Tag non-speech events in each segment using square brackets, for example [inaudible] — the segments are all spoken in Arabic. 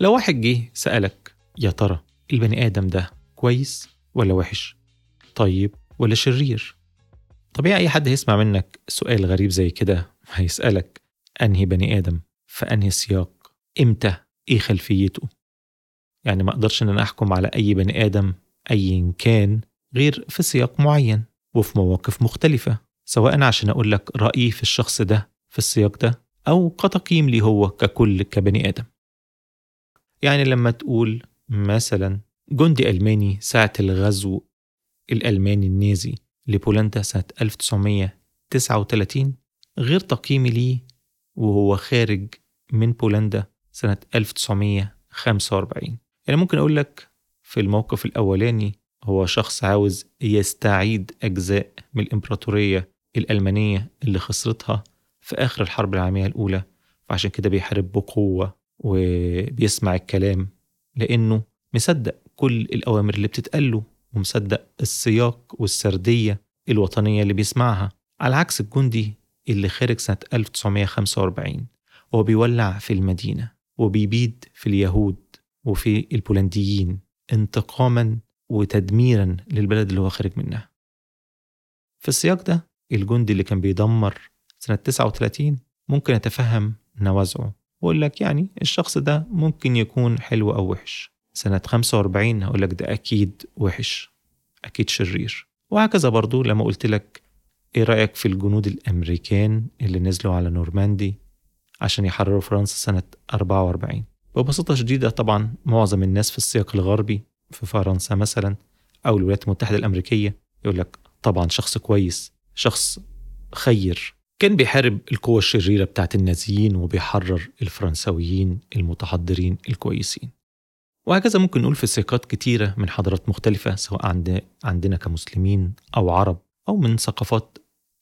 لو واحد جه سألك يا ترى البني آدم ده كويس ولا وحش؟ طيب ولا شرير؟ طبيعي أي حد هيسمع منك سؤال غريب زي كده هيسألك أنهي بني آدم في أنهي سياق؟ إمتى؟ إيه خلفيته؟ يعني ما أقدرش إن أنا أحكم على أي بني آدم أيا كان غير في سياق معين وفي مواقف مختلفة سواء عشان أقول لك رأيي في الشخص ده في السياق ده أو كتقييم لي هو ككل كبني آدم. يعني لما تقول مثلا جندي ألماني ساعة الغزو الألماني النازي لبولندا سنة 1939 غير تقييمي ليه وهو خارج من بولندا سنة 1945 يعني ممكن أقول لك في الموقف الأولاني هو شخص عاوز يستعيد أجزاء من الإمبراطورية الألمانية اللي خسرتها في آخر الحرب العالمية الأولى فعشان كده بيحارب بقوة وبيسمع الكلام لأنه مصدق كل الأوامر اللي بتتقاله ومصدق السياق والسردية الوطنية اللي بيسمعها على عكس الجندي اللي خارج سنة 1945 وهو بيولع في المدينة وبيبيد في اليهود وفي البولنديين انتقاما وتدميرا للبلد اللي هو خارج منها. في السياق ده الجندي اللي كان بيدمر سنة 39 ممكن أتفهم نوازعه. وأقول لك يعني الشخص ده ممكن يكون حلو أو وحش. سنة 45 هقول لك ده أكيد وحش أكيد شرير. وهكذا برضو لما قلت لك إيه رأيك في الجنود الأمريكان اللي نزلوا على نورماندي عشان يحرروا فرنسا سنة 44 ببساطة شديدة طبعا معظم الناس في السياق الغربي في فرنسا مثلا أو الولايات المتحدة الأمريكية يقول لك طبعا شخص كويس شخص خير. كان بيحارب القوة الشريرة بتاعت النازيين وبيحرر الفرنساويين المتحضرين الكويسين. وهكذا ممكن نقول في سياقات كتيرة من حضارات مختلفة سواء عند عندنا كمسلمين أو عرب أو من ثقافات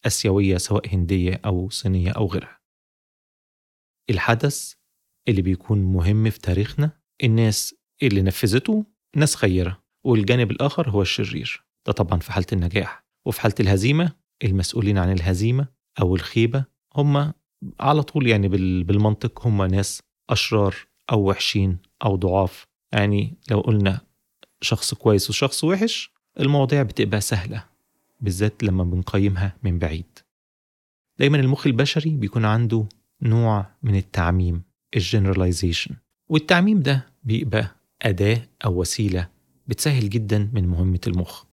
آسيوية سواء هندية أو صينية أو غيرها. الحدث اللي بيكون مهم في تاريخنا الناس اللي نفذته ناس خيرة والجانب الآخر هو الشرير. ده طبعا في حالة النجاح. وفي حالة الهزيمة المسؤولين عن الهزيمة أو الخيبة هم على طول يعني بالمنطق هم ناس أشرار أو وحشين أو ضعاف. يعني لو قلنا شخص كويس وشخص وحش المواضيع بتبقى سهلة بالذات لما بنقيمها من بعيد. دايما المخ البشري بيكون عنده نوع من التعميم الجنراليزيشن والتعميم ده بيبقى أداة أو وسيلة بتسهل جدا من مهمة المخ.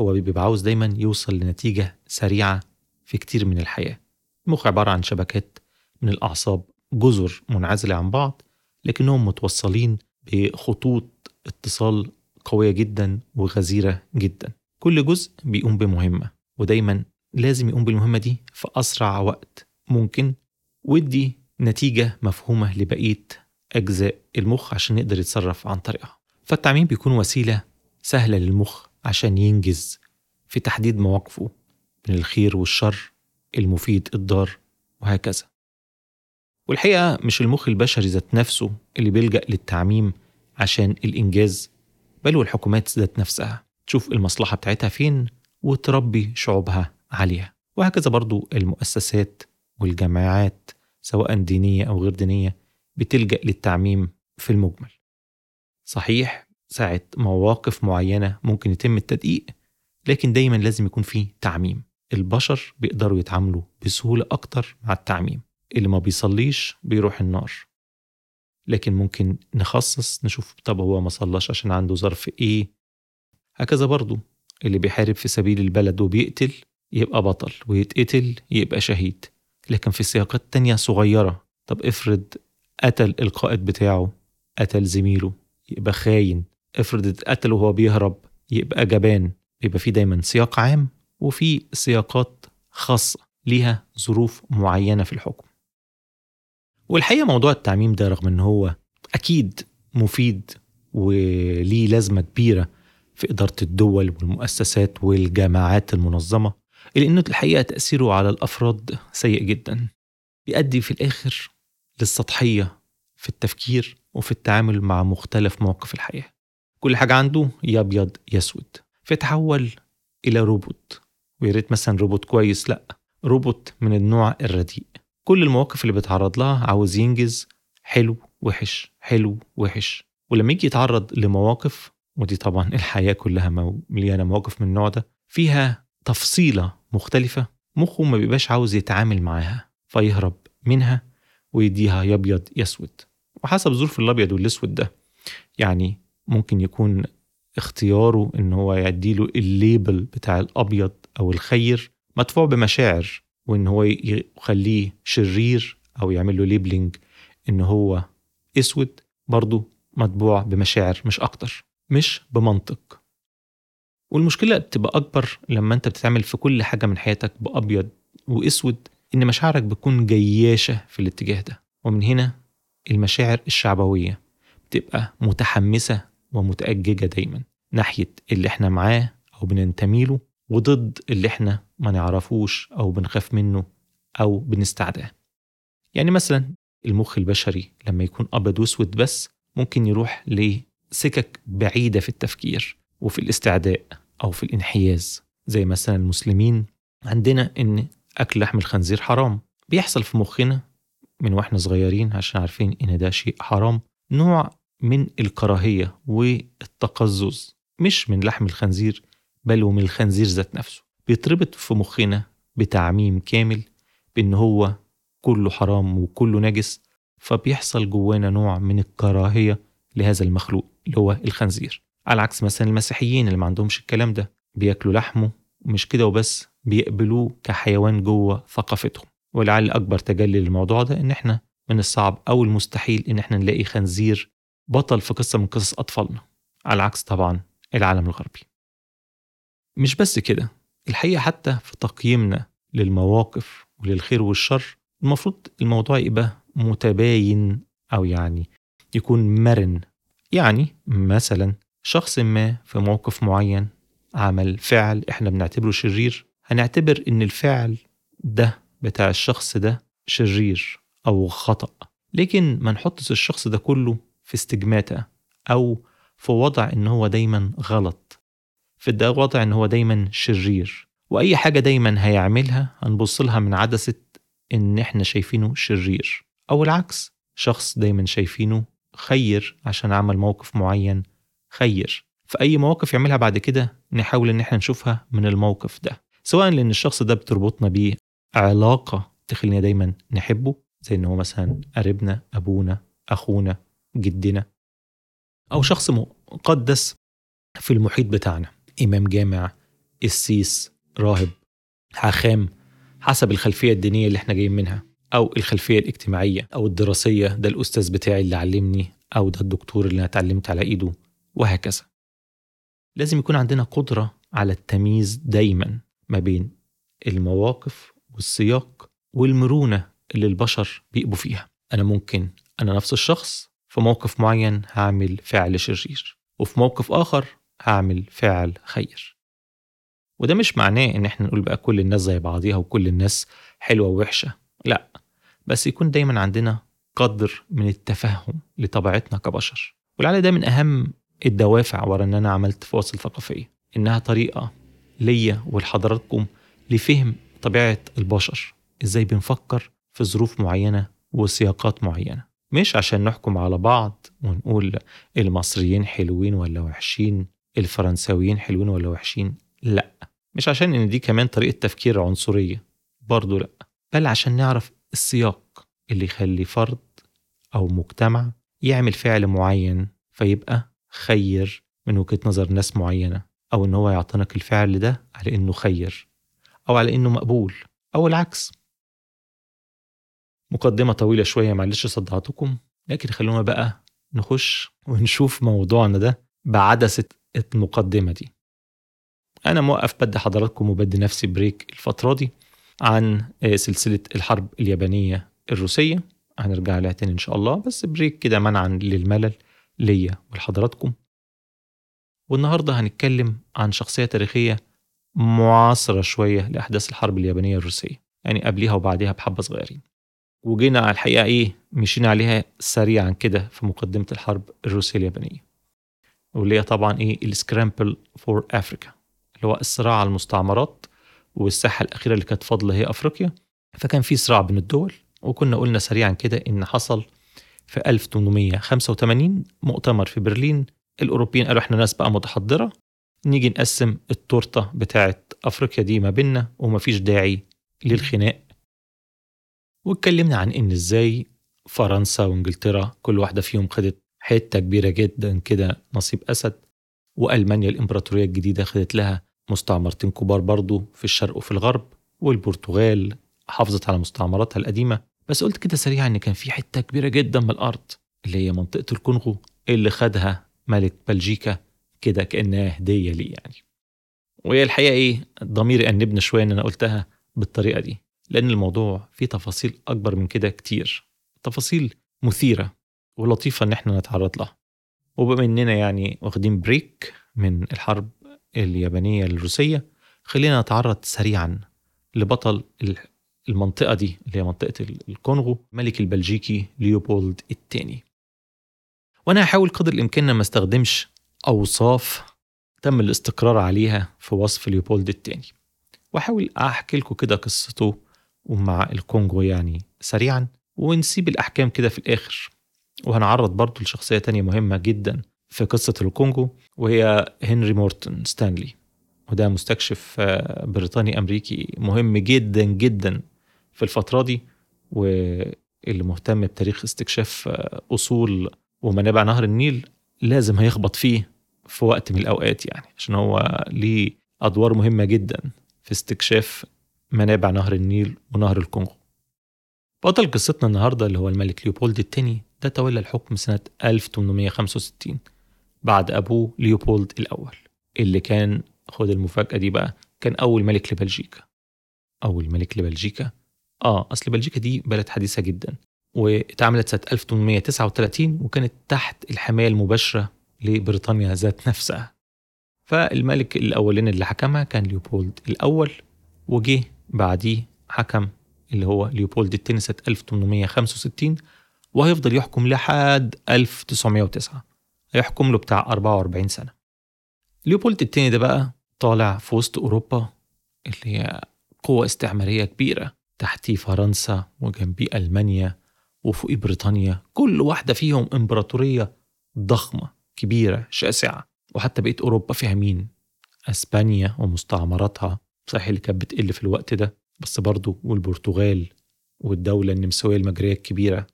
هو بيبقى عاوز دايما يوصل لنتيجة سريعة في كتير من الحياة. المخ عبارة عن شبكات من الأعصاب جزر منعزلة عن بعض لكنهم متوصلين بخطوط اتصال قوية جدا وغزيرة جدا. كل جزء بيقوم بمهمة ودايما لازم يقوم بالمهمة دي في أسرع وقت ممكن ودي نتيجة مفهومة لبقية أجزاء المخ عشان يقدر يتصرف عن طريقها. فالتعميم بيكون وسيلة سهلة للمخ عشان ينجز في تحديد مواقفه. من الخير والشر المفيد الضار وهكذا. والحقيقة مش المخ البشري ذات نفسه اللي بيلجأ للتعميم عشان الإنجاز بل والحكومات ذات نفسها. تشوف المصلحة بتاعتها فين وتربي شعوبها عليها. وهكذا برضو المؤسسات والجماعات سواء دينية أو غير دينية بتلجأ للتعميم في المجمل. صحيح ساعة مواقف معينة ممكن يتم التدقيق لكن دايما لازم يكون فيه تعميم. البشر بيقدروا يتعاملوا بسهولة أكتر مع التعميم. اللي ما بيصليش بيروح النار. لكن ممكن نخصص نشوف طب هو ما صلاش عشان عنده ظرف إيه. هكذا برضو اللي بيحارب في سبيل البلد وبيقتل يبقى بطل ويتقتل يبقى شهيد. لكن في سياقات تانية صغيرة طب افرض قتل القائد بتاعه قتل زميله يبقى خاين. افرض اتقتل وهو بيهرب يبقى جبان. بيبقى في دايما سياق عام. وفي سياقات خاصة ليها ظروف معينة في الحكم. والحقيقة موضوع التعميم ده رغم إن هو أكيد مفيد وليه لازمة كبيرة في إدارة الدول والمؤسسات والجماعات المنظمة إلا إنه الحقيقة تأثيره على الأفراد سيء جدا. بيؤدي في الآخر للسطحية في التفكير وفي التعامل مع مختلف مواقف الحياة. كل حاجة عنده يا أبيض يا أسود. فيتحول إلى روبوت. ويا ريت مثلا روبوت كويس لأ روبوت من النوع الرديء. كل المواقف اللي بيتعرض لها عاوز ينجز حلو وحش حلو وحش. ولما يجي يتعرض لمواقف ودي طبعا الحياة كلها مليانة مواقف من النوع ده فيها تفصيلة مختلفة مخه ما بيبقاش عاوز يتعامل معاها فيهرب منها ويديها يا ابيض يا اسود وحسب ظروف الأبيض والأسود ده يعني ممكن يكون اختياره إن هو يديله ال label بتاع الأبيض أو الخير مدفوع بمشاعر وإن هو يخليه شرير أو يعمل له labeling إن هو أسود برضه مدفوع بمشاعر مش أكتر مش بمنطق. والمشكلة بتبقى أكبر لما أنت بتتعمل في كل حاجة من حياتك بأبيض وأسود إن مشاعرك بتكون جياشة في الاتجاه ده. ومن هنا المشاعر الشعبوية بتبقى متحمسة ومتأججة دايما ناحية اللي إحنا معاه أو بننتمي له وضد اللي إحنا ما نعرفوش أو بنخاف منه أو بنستعداه. يعني مثلا المخ البشري لما يكون أبيض وأسود بس ممكن يروح لسكك بعيدة في التفكير وفي الاستعداء أو في الانحياز. زي مثلا المسلمين عندنا إن أكل لحم الخنزير حرام. بيحصل في مخنا من وإحنا صغيرين عشان عارفين إن ده شيء حرام. نوع من الكراهية والتقزز مش من لحم الخنزير بل ومن الخنزير ذات نفسه. بيتربط في مخنا بتعميم كامل بأن هو كله حرام وكله نجس فبيحصل جوانا نوع من الكراهية لهذا المخلوق اللي هو الخنزير. على عكس مثلا المسيحيين اللي ما عندهمش الكلام ده بياكلوا لحمه ومش كده وبس بيقبلوه كحيوان جوه ثقافتهم. ولعل أكبر تجلي للموضوع ده إن إحنا من الصعب أو المستحيل إن إحنا نلاقي خنزير بطل في قصة من قصص أطفالنا. على عكس طبعا العالم الغربي. مش بس كده الحقيقة حتى في تقييمنا للمواقف وللخير والشر المفروض الموضوع يبقى متباين أو يعني يكون مرن. يعني مثلا شخص ما في موقف معين عمل فعل إحنا بنعتبره شرير هنعتبر إن الفعل ده بتاع الشخص ده شرير أو خطأ. لكن ما نحطش الشخص ده كله في استجماتة أو في وضع إن هو دايما غلط. في ده وضع إن هو دايما شرير. وأي حاجة دايما هيعملها هنبص لها من عدسه إن إحنا شايفينه شرير. أو العكس شخص دايما شايفينه خير عشان عمل موقف معين خير. في اي مواقف يعملها بعد كده نحاول إن إحنا نشوفها من الموقف ده. سواء لأن الشخص ده بتربطنا بيه علاقه تخلينا دايما نحبه زي إن هو مثلا قريبنا أبونا أخونا جدنا. أو شخص مقدس في المحيط بتاعنا. إمام جامع قسيس راهب حاخام حسب الخلفية الدينية اللي إحنا جايين منها أو الخلفية الاجتماعية أو الدراسية ده الأستاذ بتاعي اللي علمني أو ده الدكتور اللي أنا اتعلمت على إيده وهكذا. لازم يكون عندنا قدرة على التمييز دايما ما بين المواقف والسياق والمرونة اللي البشر بيقبوا فيها. أنا ممكن أنا نفس الشخص في موقف معين هعمل فعل شرير وفي موقف آخر هعمل فعل خير. وده مش معناه إن إحنا نقول بقى كل الناس زي بعضيها وكل الناس حلوة ووحشة. لا بس يكون دايما عندنا قدر من التفهم لطبيعتنا كبشر. ولعل ده من أهم الدوافع ورا إن أنا عملت فواصل ثقافية إنها طريقة ليا ولحضراتكم لفهم طبيعة البشر. إزاي بنفكر في ظروف معينة وسياقات معينة. مش عشان نحكم على بعض ونقول المصريين حلوين ولا وحشين. الفرنساويين حلوين ولا وحشين؟ لا. مش عشان إن دي كمان طريقة تفكير عنصرية. برضو لا. بل عشان نعرف السياق اللي يخلي فرد أو مجتمع يعمل فعل معين فيبقى خير من وجهة نظر ناس معينة أو إن هو يعتنق الفعل ده على إنه خير أو على إنه مقبول أو العكس. مقدمة طويلة شوية معلش صدعتكم لكن خلونا بقى نخش ونشوف موضوعنا ده بعدسة المقدمه دي أنا موقف بدي حضراتكم وبدي نفسي break الفترة دي عن سلسلة الحرب اليابانية الروسية. هنرجع لها تاني إن شاء الله بس break كده منعا للملل ليا ولحضراتكم. والنهاردة هنتكلم عن شخصية تاريخية معاصرة شوية لأحداث الحرب اليابانية الروسية يعني قبليها وبعديها بحبة صغيرين. وجينا على الحقيقة إيه مشينا عليها سريعا كده في مقدمة الحرب الروسية اليابانية. واللي هي طبعا إيه ال scramble for Africa اللي هو الصراع على المستعمرات والساحة الأخيرة اللي كانت فاضلة هي أفريقيا. فكان في صراع بين الدول وكنا قلنا سريعا كده إن حصل في 1885 مؤتمر في برلين. الأوروبيين قالوا إحنا ناس بقى متحضرة نيجي نقسم التورتة بتاعت أفريقيا دي ما بيننا ومفيش داعي للخناق. واتكلمنا عن إن إزاي فرنسا وإنجلترا كل واحدة فيهم خدت حتة كبيرة جدا كده نصيب أسد. وألمانيا الإمبراطورية الجديدة خدت لها مستعمرتين كبار برضو في الشرق وفي الغرب والبرتغال حافظت على مستعمراتها القديمة. بس قلت كده سريعا إن كان في حتة كبيرة جدا من الأرض اللي هي منطقة الكونغو اللي خدها ملك بلجيكا كده كأنها هدية ليه يعني. وهي الحقيقة إيه؟ ضميري أنبني شوية إن أنا قلتها بالطريقة دي لأن الموضوع فيه تفاصيل أكبر من كده كتير. تفاصيل مثيرة. ولطيفة إن إحنا نتعرض لها. وبما إننا يعني واخدين بريك من الحرب اليابانية الروسية خلينا نتعرض سريعا لبطل المنطقة دي اللي هي منطقة الكونغو الملك البلجيكي ليوبولد الثاني. وأنا هحاول قدر الإمكان ما استخدمش أوصاف تم الاستقرار عليها في وصف ليوبولد الثاني. وأحاول أحكي لكم كده قصته ومع الكونغو يعني سريعا ونسيب الأحكام كده في الآخر. وهنعرض برضه لشخصية تانية مهمة جدا في قصة الكونغو وهي هنري مورتون ستانلي. وده مستكشف آه، بريطاني أمريكي مهم جدا جدا في الفترة دي واللي مهتم بتاريخ استكشاف آه، أصول ومنابع نهر النيل لازم هيخبط فيه في وقت من الأوقات يعني عشان هو ليه أدوار مهمة جدا في استكشاف منابع نهر النيل ونهر الكونغو. بطل قصتنا النهاردة اللي هو الملك ليوبولد الثاني ده تولى الحكم سنة 1865 بعد أبوه ليوبولد الأول اللي كان خد المفاجأة دي بقى كان أول ملك لبلجيكا. أول ملك لبلجيكا؟ آه أصل بلجيكا دي بلد حديثة جدا واتعملت سنة 1839 وكانت تحت الحماية المباشرة لبريطانيا ذات نفسها. فالملك الأولين اللي حكمها كان ليوبولد الأول وجه بعديه حكم اللي هو ليوبولد الثاني سنة 1865 وهيفضل يحكم لحد 1909 هيحكم له بتاع 44 سنة. ليوبولد الثاني ده بقى طالع في وسط أوروبا اللي هي قوة استعمارية كبيرة تحتيه فرنسا وجنبيه ألمانيا وفوقيه بريطانيا. كل واحدة فيهم إمبراطورية ضخمة كبيرة شاسعة. وحتى بقيت أوروبا فيها مين؟ أسبانيا ومستعمراتها. صحيح اللي كانت بتقل في الوقت ده بس برضه والبرتغال والدولة النمساوية المجرية الكبيرة.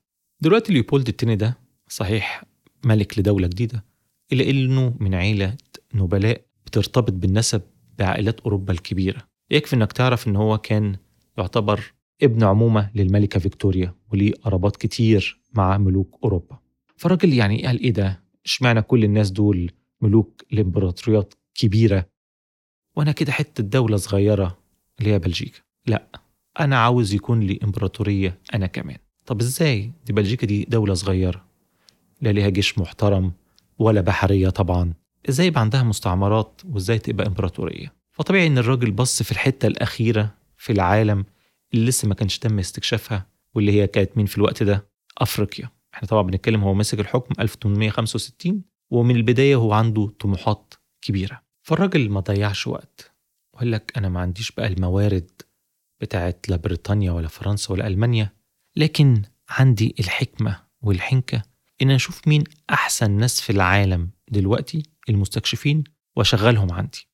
دلوقتي ليوبولد التاني ده صحيح ملك لدولة جديدة إلا إنه من عيلة نبلاء بترتبط بالنسب بعائلات أوروبا الكبيرة. يكفي إنك تعرف إن هو كان يعتبر ابن عمومة للملكة فيكتوريا وليه قرابات كتير مع ملوك أوروبا. فالراجل يعني قال إيه ده؟ إشمعنى كل الناس دول ملوك لإمبراطوريات كبيرة؟ وأنا كده حتة دولة صغيرة اللي هي بلجيكا. لا أنا عاوز يكون لي إمبراطورية أنا كمان. طب إزاي؟ دي بلجيكا دي دولة صغيرة لا ليها جيش محترم ولا بحرية طبعا. إزاي يبقى عندها مستعمرات وإزاي تبقى إمبراطورية؟ فطبيعي إن الراجل بص في الحتة الأخيرة في العالم اللي لسه ما كانش تم استكشافها واللي هي كانت مين في الوقت ده؟ أفريقيا. إحنا طبعا بنتكلم هو مسك الحكم 1865 ومن البداية هو عنده طموحات كبيرة. فالراجل ما ضيعش وقت وقال لك أنا ما عنديش بقى الموارد بتاعت لا بريطانيا ولا فرنسا ولا ألمانيا لكن عندي الحكمة والحنكة إن أشوف مين أحسن ناس في العالم دلوقتي المستكشفين وأشغلهم عندي.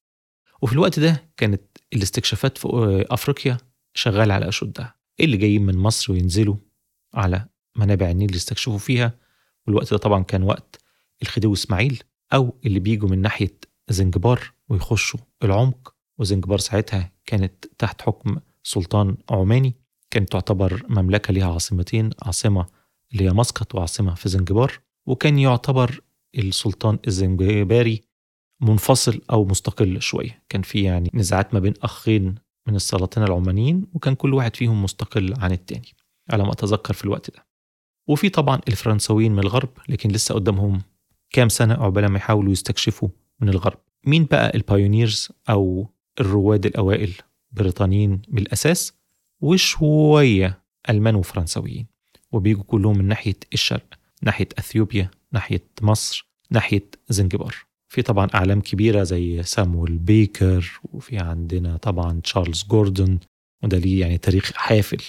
وفي الوقت ده كانت الاستكشافات في أفريقيا شغالة على أشدها. اللي جايين من مصر وينزلوا على منابع النيل يستكشفوا فيها؟ والوقت ده طبعا كان وقت الخديوي إسماعيل أو اللي بيجوا من ناحية زنجبار ويخشوا العمق. وزنجبار ساعتها كانت تحت حكم سلطان عماني. كانت تعتبر مملكة ليها عاصمتين عاصمة اللي هي مسقط وعاصمة في زنجبار وكان يعتبر السلطان الزنجباري منفصل أو مستقل شوية. كان في يعني نزاعات ما بين أخين من السلاطين العمانيين وكان كل واحد فيهم مستقل عن التاني على ما أتذكر في الوقت ده. وفي طبعا الفرنسويين من الغرب لكن لسه قدامهم كام سنة عقبال ما يحاولوا يستكشفوا من الغرب. مين بقى ال pioneers أو الرواد الأوائل بريطانيين بالأساس؟ وشوية ألمان وفرنسويين وبيجوا كلهم من ناحية الشرق ناحية أثيوبيا ناحية مصر ناحية زنجبار. في طبعا أعلام كبيرة زي سامويل بيكر وفي عندنا طبعا تشارلز جوردون وده ليه يعني تاريخ حافل.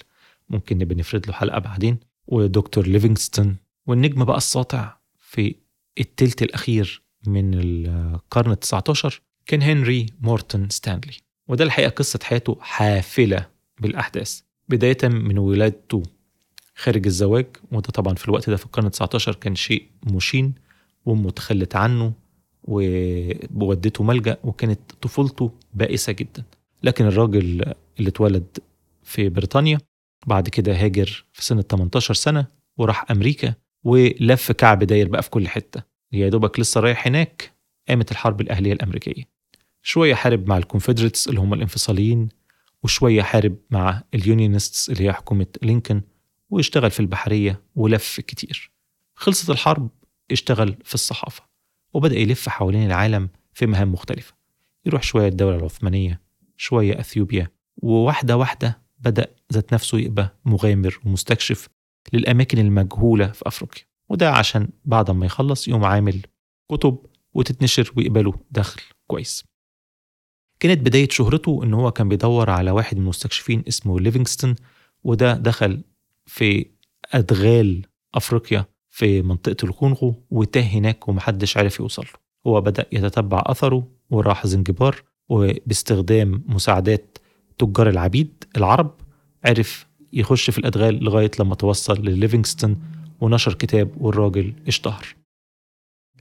ممكن نبقى نفرد له حلقة بعدين. ودكتور ليفينغستون. والنجم بقى الساطع في التلت الأخير من القرن ال19 كان هنري مورتون ستانلي. وده الحقيقة قصة حياته حافلة. بالأحداث. بداية من ولادته خارج الزواج وده طبعا في الوقت ده في القرن ال19 كان شيء مشين وامه تخلت عنه وودته ملجأ وكانت طفولته بائسة جدا. لكن الراجل اللي اتولد في بريطانيا بعد كده هاجر في سنة 18 سنة وراح أمريكا ولف كعب داير بقى في كل حتة. يا دوبك لسه رايح هناك قامت الحرب الأهلية الأمريكية. شوية حارب مع ال Confederates اللي هم الانفصاليين وشوية حارب مع ال Unionists اللي هي حكومة لينكولن واشتغل في البحرية ولف كتير. خلصت الحرب اشتغل في الصحافة وبدأ يلف حوالين العالم في مهام مختلفة. يروح شوية الدولة العثمانية شوية أثيوبيا وواحدة واحدة بدأ ذات نفسه يبقى مغامر ومستكشف للأماكن المجهولة في أفريقيا. وده عشان بعد ما يخلص يقوم عامل كتب وتتنشر ويقبله دخل كويس. كانت بداية شهرته إن هو كان بيدور على واحد من المستكشفين اسمه ليفينغستون وده دخل في أدغال أفريقيا في منطقة الكونغو وتاه هناك ومحدش عرف يوصل له. هو بدأ يتتبع أثره وراح زنجبار وباستخدام مساعدات تجار العبيد العرب عرف يخش في الأدغال لغاية لما توصل لليفينغستون ونشر كتاب والراجل اشتهر.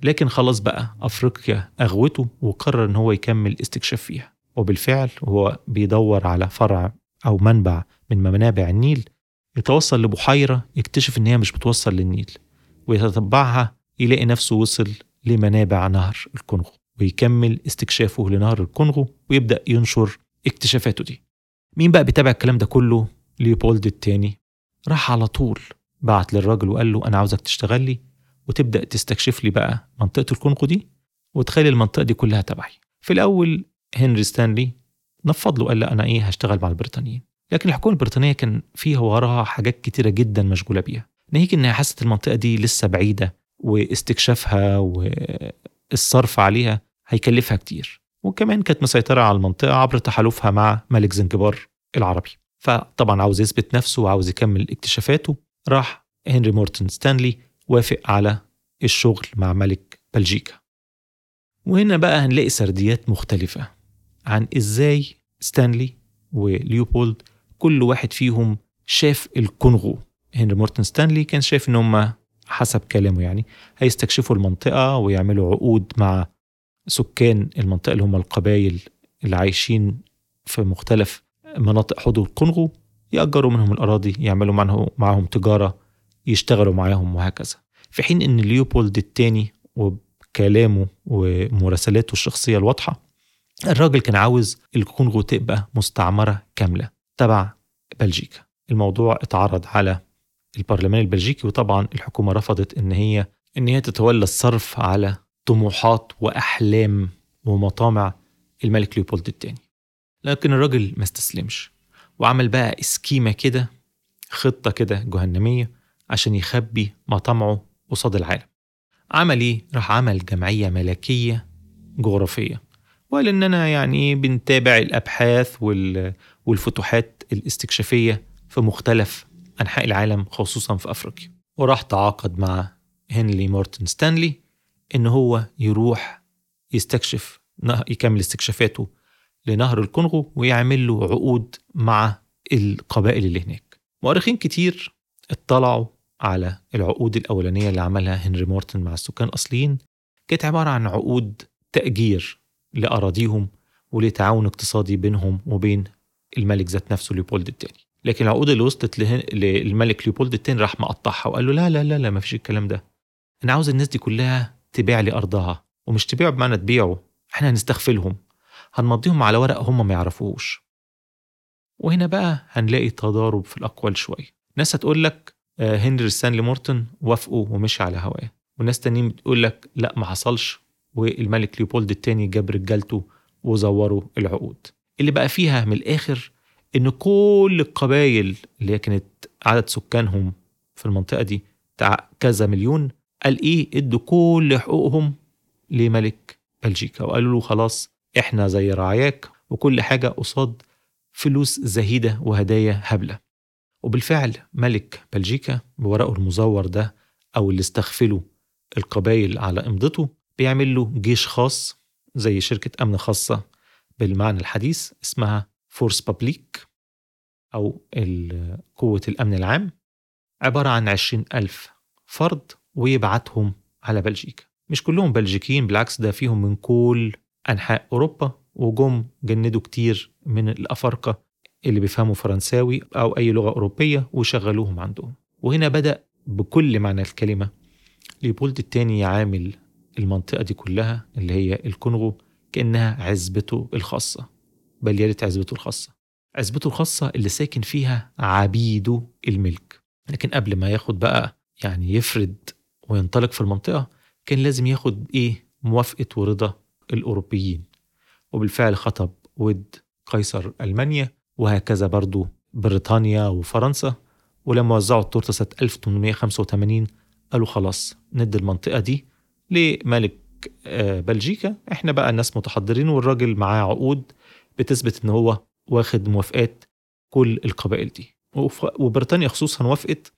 لكن خلاص بقى أفريقيا أغوته وقرر إن هو يكمل استكشاف فيها. وبالفعل هو بيدور على فرع أو منبع من منابع النيل يتوصل لبحيرة يكتشف إن هي مش بتوصل للنيل ويتتبعها يلاقي نفسه وصل لمنابع نهر الكونغو ويكمل استكشافه لنهر الكونغو ويبدأ ينشر اكتشافاته دي. مين بقى بيتابع الكلام ده كله؟ ليوبولد الثاني راح على طول بعت للراجل وقال له أنا عاوزك تشتغل لي. وتبدأ تستكشف لي بقى منطقة الكونغو دي وتخلي المنطقة دي كلها تبعي. في الأول هنري ستانلي نفض له قال لا أنا إيه هشتغل مع البريطانيين. لكن الحكومة البريطانية كان فيها وراها حاجات كتيرة جدا مشغولة بيها. ناهيك إنها حست المنطقة دي لسه بعيدة واستكشافها والصرف عليها هيكلفها كتير. وكمان كانت مسيطرة على المنطقة عبر تحالفها مع ملك زنجبار العربي. فطبعا عاوز يثبت نفسه وعاوز يكمل اكتشافاته راح هنري مورتن ستانلي وافق على الشغل مع ملك بلجيكا. وهنا بقى هنلاقي سرديات مختلفة عن إزاي ستانلي وليوبولد كل واحد فيهم شاف الكونغو. هنري مورتن ستانلي كان شايف إن هم حسب كلامه يعني هيستكشفوا المنطقة ويعملوا عقود مع سكان المنطقة اللي هم القبائل اللي عايشين في مختلف مناطق حدود الكونغو يأجروا منهم الأراضي يعملوا معهم تجارة يشتغلوا معاهم وهكذا. في حين أن ليوبولد الثاني وكلامه ومراسلاته الشخصية الواضحة الراجل كان عاوز الكونغو تبقى مستعمرة كاملة تبع بلجيكا. الموضوع اتعرض على البرلمان البلجيكي وطبعا الحكومة رفضت إن هي إن هي تتولى الصرف على طموحات وأحلام ومطامع الملك ليوبولد الثاني لكن الراجل ما استسلمش وعمل بقى اسكيمة كده خطة كده جهنمية عشان يخبي مطامعه قصاد العالم. عمل إيه؟ راح عمل جمعية ملكية جغرافية. وقال اننا يعني بنتابع الأبحاث والفتوحات الاستكشافية في مختلف أنحاء العالم خصوصا في أفريقيا. وراح تعاقد مع هنلي مورتن ستانلي إن هو يروح يستكشف يكمل استكشافاته لنهر الكونغو ويعمل له عقود مع القبائل اللي هناك. مؤرخين كتير اطلعوا على العقود الأولانية اللي عملها هنري مورتن مع السكان الأصليين كانت عبارة عن عقود تأجير لأراضيهم ولتعاون اقتصادي بينهم وبين الملك ذات نفسه ليوبولد الثاني لكن العقود اللي وصلت للملك ليوبولد الثاني راح مقطعها وقال له لا لا لا لا ما فيش الكلام ده. أنا عاوز الناس دي كلها تبيع لي أرضها ومش تبيعوا بمعنى تبيعوا إحنا هنستغفلهم. هنمضيهم على ورق هم ما يعرفوهوش. وهنا بقى هنلاقي تضارب في الأقوال شوية. ناس هتقول لك هنري ستانلي مورتون وافقوا ومشي على هواه. وناس تانيين بتقول لك لا ما حصلش. والملك ليوبولد الثاني جاب رجالته وزوروا العقود. اللي بقى فيها من الآخر إن كل القبائل اللي هي كانت عدد سكانهم في المنطقة دي بتاع كذا مليون قال إيه؟ إدوا كل حقوقهم لملك بلجيكا. وقالوا له خلاص إحنا زي رعاياك وكل حاجة قصاد فلوس زهيدة وهدايا هبلة. وبالفعل ملك بلجيكا بورقه المزور ده أو اللي استغفلوا القبائل على إمضته بيعمل له جيش خاص زي شركة أمن خاصة بالمعنى الحديث اسمها فورس بابليك أو قوة الأمن العام. عبارة عن عشرين ألف فرد ويبعتهم على بلجيكا. مش كلهم بلجيكيين بالعكس ده فيهم من كل أنحاء أوروبا وجم جندوا كتير من الأفارقة اللي بيفهموا فرنساوي أو أي لغة أوروبية وشغلوهم عندهم. وهنا بدأ بكل معنى الكلمة. ليبولد الثاني يعامل المنطقة دي كلها اللي هي الكونغو كأنها عزبته الخاصة. بل ريت عزبته الخاصة. عزبته الخاصة اللي ساكن فيها عبيده الملك. لكن قبل ما ياخد بقى يعني يفرد وينطلق في المنطقة كان لازم ياخد إيه؟ موافقة ورضا الأوروبيين. وبالفعل خطب ود قيصر ألمانيا. وهكذا برضو بريطانيا وفرنسا ولما وزعوا التورتة سنة 1885 قالوا خلاص ندي المنطقة دي لملك آه، بلجيكا. إحنا بقى الناس متحضرين والراجل معاه عقود بتثبت إن هو واخد موافقات كل القبائل دي. وبريطانيا خصوصا وافقت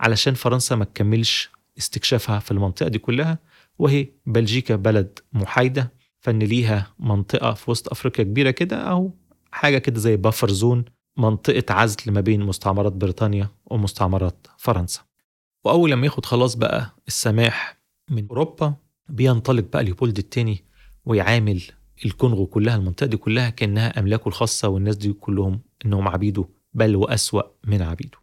علشان فرنسا ما تكملش استكشافها في المنطقة دي كلها. وهي بلجيكا بلد محايدة فإن ليها منطقة في وسط أفريقيا كبيرة كده أو حاجة كده زي بافر زون منطقة عزل ما بين مستعمرات بريطانيا ومستعمرات فرنسا. وأول لما ياخد خلاص بقى السماح من أوروبا بينطلق بقى ليوبولد الثاني ويعامل الكونغو كلها المنطقة دي كلها كأنها أملاكه الخاصة والناس دي كلهم إنهم عبيده بل وأسوأ من عبيده.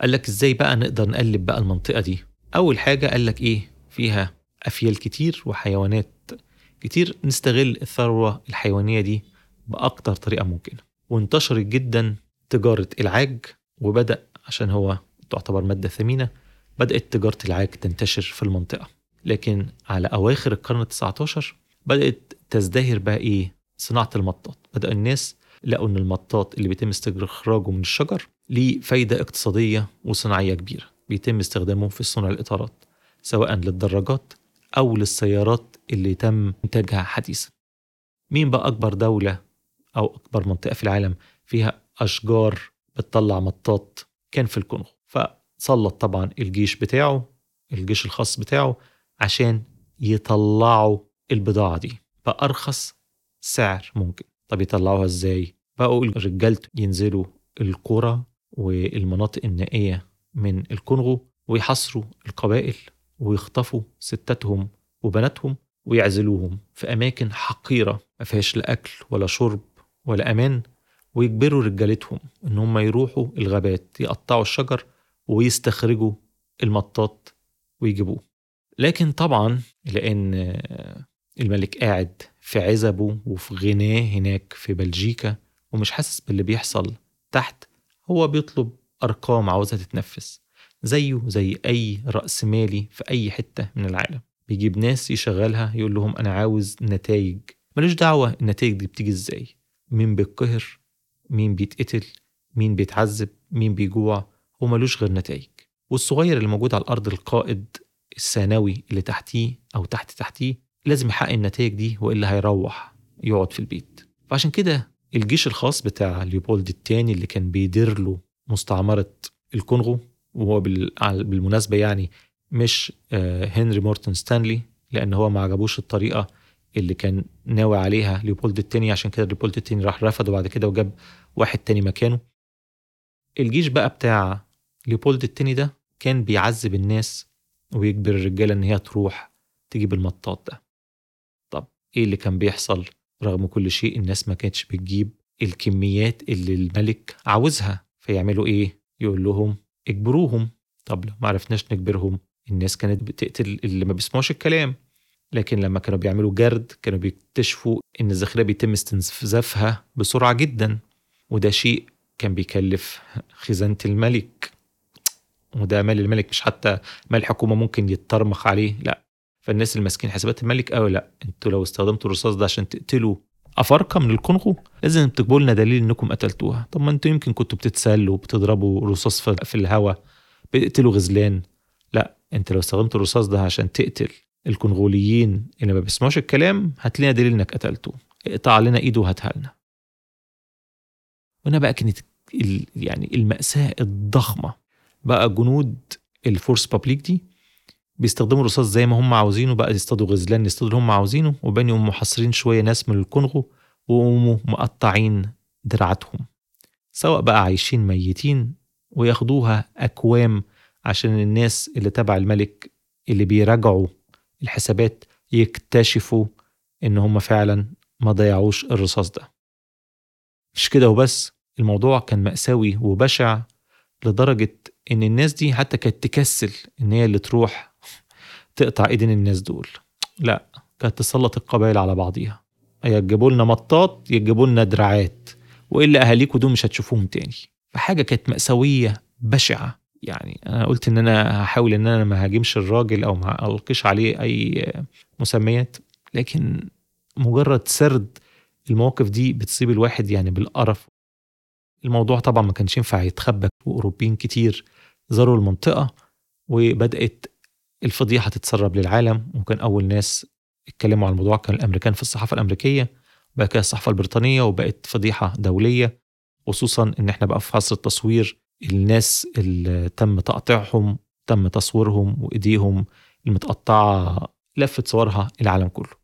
قال لك إزاي بقى نقدر نقلب بقى المنطقة دي؟ أول حاجة قال لك إيه؟ فيها أفيال كتير وحيوانات كتير. نستغل الثروة الحيوانية دي بأكتر طريقة ممكنة. وانتشرت جدا تجارة العاج وبدأ عشان هو تعتبر مادة ثمينة بدأت تجارة العاج تنتشر في المنطقة. لكن على أواخر القرن ال19 بدأت تزدهر بقى إيه؟ صناعة المطاط. بدأ الناس لقوا إن المطاط اللي بيتم استخراجه من الشجر ليه فايدة اقتصادية وصناعية كبيرة. بيتم استخدامه في صنع الإطارات سواء للدراجات أو للسيارات اللي تم إنتاجها حديثا. مين بقى أكبر دولة أو أكبر منطقة في العالم فيها أشجار بتطلع مطاط كان في الكونغو فسلط طبعا الجيش بتاعه الجيش الخاص بتاعه عشان يطلعوا البضاعة دي. بأرخص سعر ممكن. طب يطلعوها إزاي؟ بقوا رجالته ينزلوا القرى والمناطق النائية من الكونغو ويحصروا القبائل ويخطفوا ستاتهم وبناتهم ويعزلوهم في أماكن حقيرة ما فيهاش لا أكل ولا شرب ولا أمان ويجبروا رجالتهم إن هم يروحوا الغابات يقطعوا الشجر ويستخرجوا المطاط ويجيبوه. لكن طبعا لأن الملك قاعد في عزبه وفي غناه هناك في بلجيكا ومش حاسس باللي بيحصل تحت هو بيطلب أرقام عاوزها تتنفس زيه زي أي رأس مالي في أي حتة من العالم. بيجيب ناس يشغلها يقول لهم أنا عاوز نتائج ملوش دعوة النتائج دي بتيجي إزاي. مين بيتقهر مين بيتقتل مين بيتعذب مين بيجوع هو ملوش غير نتائج. والصغير اللي موجود على الأرض القائد الثانوي اللي تحتيه أو تحت تحتيه لازم يحقق النتائج دي وإلا هيروح يقعد في البيت. فعشان كده الجيش الخاص بتاع ليوبولد الثاني اللي كان بيدير له مستعمرة الكونغو وهو بالمناسبة يعني مش آه، هنري مورتون ستانلي لأن هو ما عجبوش الطريقة اللي كان ناوي عليها ليوبولد التاني عشان كده ليوبولد التاني راح رفض وبعد كده وجاب واحد تاني مكانه. الجيش بقى بتاع ليوبولد التاني ده كان بيعذب الناس ويجبر الرجالة إن هي تروح تجيب المطاط ده. طب إيه اللي كان بيحصل؟ رغم كل شيء الناس ما كانتش بتجيب الكميات اللي الملك عاوزها فيعملوا إيه؟ يقول لهم اجبروهم. طب لو ما عرفناش نجبرهم الناس كانت بتقتل اللي ما بيسمعوش الكلام. لكن لما كانوا بيعملوا جرد كانوا بيكتشفوا إن الذخيرة بيتم استنزافها بسرعة جدا وده شيء كان بيكلف خزانة الملك. وده مال الملك مش حتى مال الحكومة ممكن يترمخ عليه لا. فالناس الماسكين حسابات الملك قالوا لا أنتوا لو استخدمتوا الرصاص ده عشان تقتلوا أفارقة من الكونغو لازم تجيبوا لنا دليل إنكم قتلتوها. طب ما أنتوا يمكن كنتوا بتتسلوا بتضربوا رصاص في الهواء بتقتلوا غزلان. لا انت لو استخدمت الرصاص ده عشان تقتل الكونغوليين اللي ما بيسمعوش الكلام هات لنا دليل إنك قتلته. اقطع لنا إيده وهاتها لنا. وهنا بقى كانت يعني المأساة الضخمة. بقى جنود الفورس بابليك دي بيستخدموا الرصاص زي ما هم عاوزينه بقى يصطادوا غزلان يصطادوا اللي هم عاوزينه وبين يقوموا محاصرين شوية ناس من الكونغو ويقوموا مقطعين دراعاتهم. سواء بقى عايشين ميتين وياخدوها أكوام عشان الناس اللي تبع الملك اللي بيراجعوا الحسابات يكتشفوا إن هم فعلا ما ضيعوش الرصاص ده. مش كده وبس الموضوع كان مأساوي وبشع لدرجة إن الناس دي حتى كانت تكسل إن هي اللي تروح تقطع إيدين الناس دول. لا كانت تسلط القبائل على بعضيها. يا تجيبوا لنا مطاط يا تجيبوا لنا دراعات وإلا أهاليكوا دول مش هتشوفوهم تاني. فحاجة كانت مأساوية بشعة. يعني أنا قلت إن أنا هحاول إن أنا ما هاجمش الراجل أو ما ألقيش عليه أي مسميات لكن مجرد سرد المواقف دي بتصيب الواحد يعني بالقرف. الموضوع طبعا ما كانش ينفع يتخبى وأوروبيين كتير زاروا المنطقة وبدأت الفضيحة تتسرب للعالم وكان أول ناس اتكلموا عن الموضوع كان الأمريكان في الصحافة الأمريكية وبقى كده الصحافة البريطانية وبقت فضيحة دولية خصوصا إن إحنا بقى في عصر التصوير الناس اللي تم تقطيعهم تم تصويرهم وإيديهم المتقطعة لفت صورها العالم كله.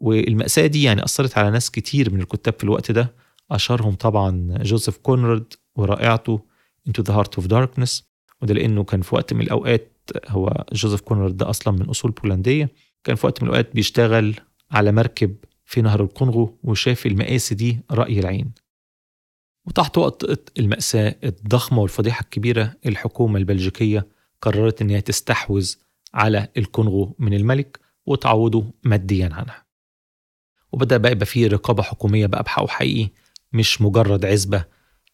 والمأساة دي يعني أثرت على ناس كتير من الكتاب في الوقت ده. أشهرهم طبعا جوزيف كونراد ورائعته Into the Heart of Darkness. وده لأنه كان في وقت من الأوقات هو جوزيف كونراد ده أصلا من أصول بولندية كان في وقت من الأوقات بيشتغل على مركب في نهر الكونغو وشاف المآسي دي رأي العين. وتحت وقت المأساة الضخمة والفضيحة الكبيرة الحكومة البلجيكية قررت إن هي تستحوذ على الكونغو من الملك وتعوضه ماديا عنها. وبدأ بقى يبقى فيه رقابة حكومية بقى بحقه حقيقي مش مجرد عزبة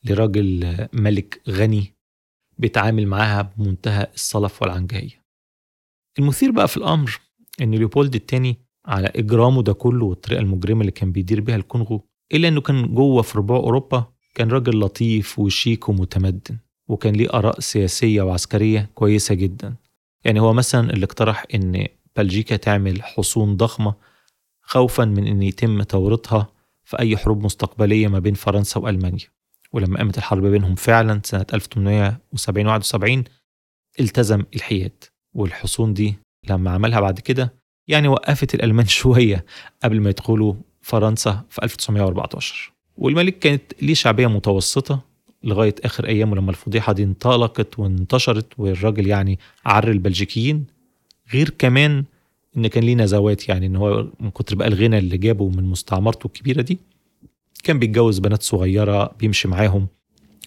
لراجل ملك غني بيتعامل معاها بمنتهى الصلف والعنجهية. المثير بقى في الأمر إن ليوبولد الثاني على إجرامه ده كله والطريقة المجرمة اللي كان بيدير بيها الكونغو إلا إنه كان جوه في ربوع أوروبا كان راجل لطيف وشيك ومتمدن وكان ليه آراء سياسية وعسكرية كويسة جدا. يعني هو مثلا اللي اقترح إن بلجيكا تعمل حصون ضخمة خوفا من إن يتم توريطها في أي حروب مستقبلية ما بين فرنسا وألمانيا. ولما قامت الحرب بينهم فعلا سنة 1870 71 التزم الحياد والحصون دي لما عملها بعد كده يعني وقفت الألمان [laughs] شوية قبل ما يدخلوا فرنسا في 1914 والملك كانت ليه شعبية متوسطة لغاية آخر أيامه لما الفضيحة دي انطلقت وانتشرت والراجل يعني عر البلجيكيين غير كمان إن كان ليه نزوات يعني إن هو من كتر بقى الغنى اللي جابه من مستعمرته الكبيرة دي كان بيتجوز بنات صغيرة بيمشي معاهم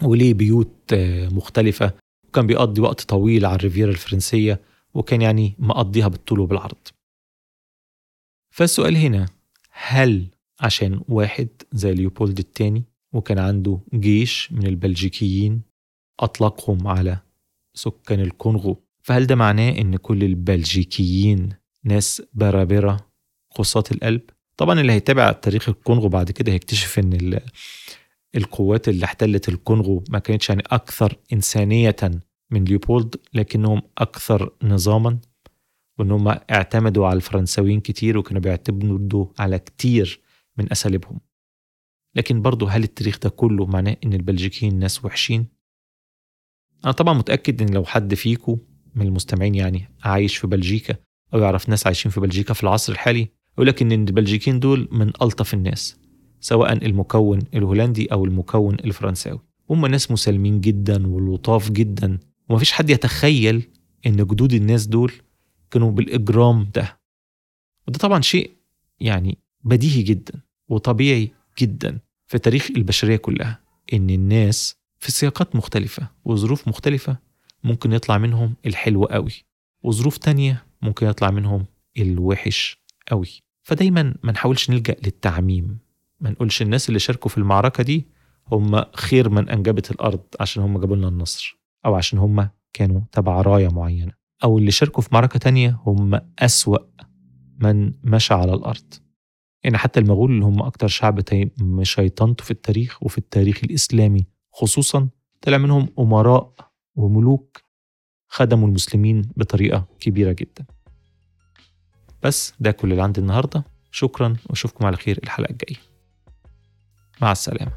وليه بيوت مختلفة وكان بيقضي وقت طويل على الريفيرا الفرنسية وكان يعني مقضيها بالطول وبالعرض. فالسؤال هنا هل عشان واحد زي ليوبولد الثاني وكان عنده جيش من البلجيكيين أطلقهم على سكان الكونغو فهل ده معناه إن كل البلجيكيين ناس برابرة قصات القلب؟ طبعا اللي هيتابع تاريخ الكونغو بعد كده هيكتشف إن القوات اللي احتلت الكونغو ما كانتش يعني أكثر إنسانية من ليوبولد لكنهم أكثر نظاما وإن هم اعتمدوا على الفرنساويين كتير وكانوا بيعتمدوا على كتير من أساليبهم. لكن برضه هل التاريخ ده كله معناه إن البلجيكيين ناس وحشين؟ أنا طبعا متأكد إن لو حد فيكو من المستمعين يعني عايش في بلجيكا أو يعرف ناس عايشين في بلجيكا في العصر الحالي يقول لك إن البلجيكيين دول من ألطف الناس سواء المكون الهولندي أو المكون الفرنساوي. هم ناس مسالمين جدا ولطاف جدا ومفيش حد يتخيل إن جدود الناس دول كانوا بالإجرام ده. وده طبعا شيء يعني بديهي جدا وطبيعي جدا في تاريخ البشرية كلها إن الناس في سياقات مختلفة وظروف مختلفة ممكن يطلع منهم الحلو قوي وظروف تانية ممكن يطلع منهم الوحش قوي. فدايما ما نحاولش نلجأ للتعميم ما نقولش الناس اللي شاركوا في المعركة دي هم خير من أنجبت الأرض عشان هم جابوا لنا النصر أو عشان هم كانوا تبع راية معينة. أو اللي شاركوا في معركة تانية هم أسوأ من مشى على الأرض. يعني حتى المغول اللي هم أكتر شعب شيطنته في التاريخ وفي التاريخ الإسلامي خصوصا طلع منهم أمراء وملوك خدموا المسلمين بطريقة كبيرة جدا. بس ده كل اللي عندي النهاردة. شكرا وأشوفكم على خير الحلقة الجاية. مع السلامة.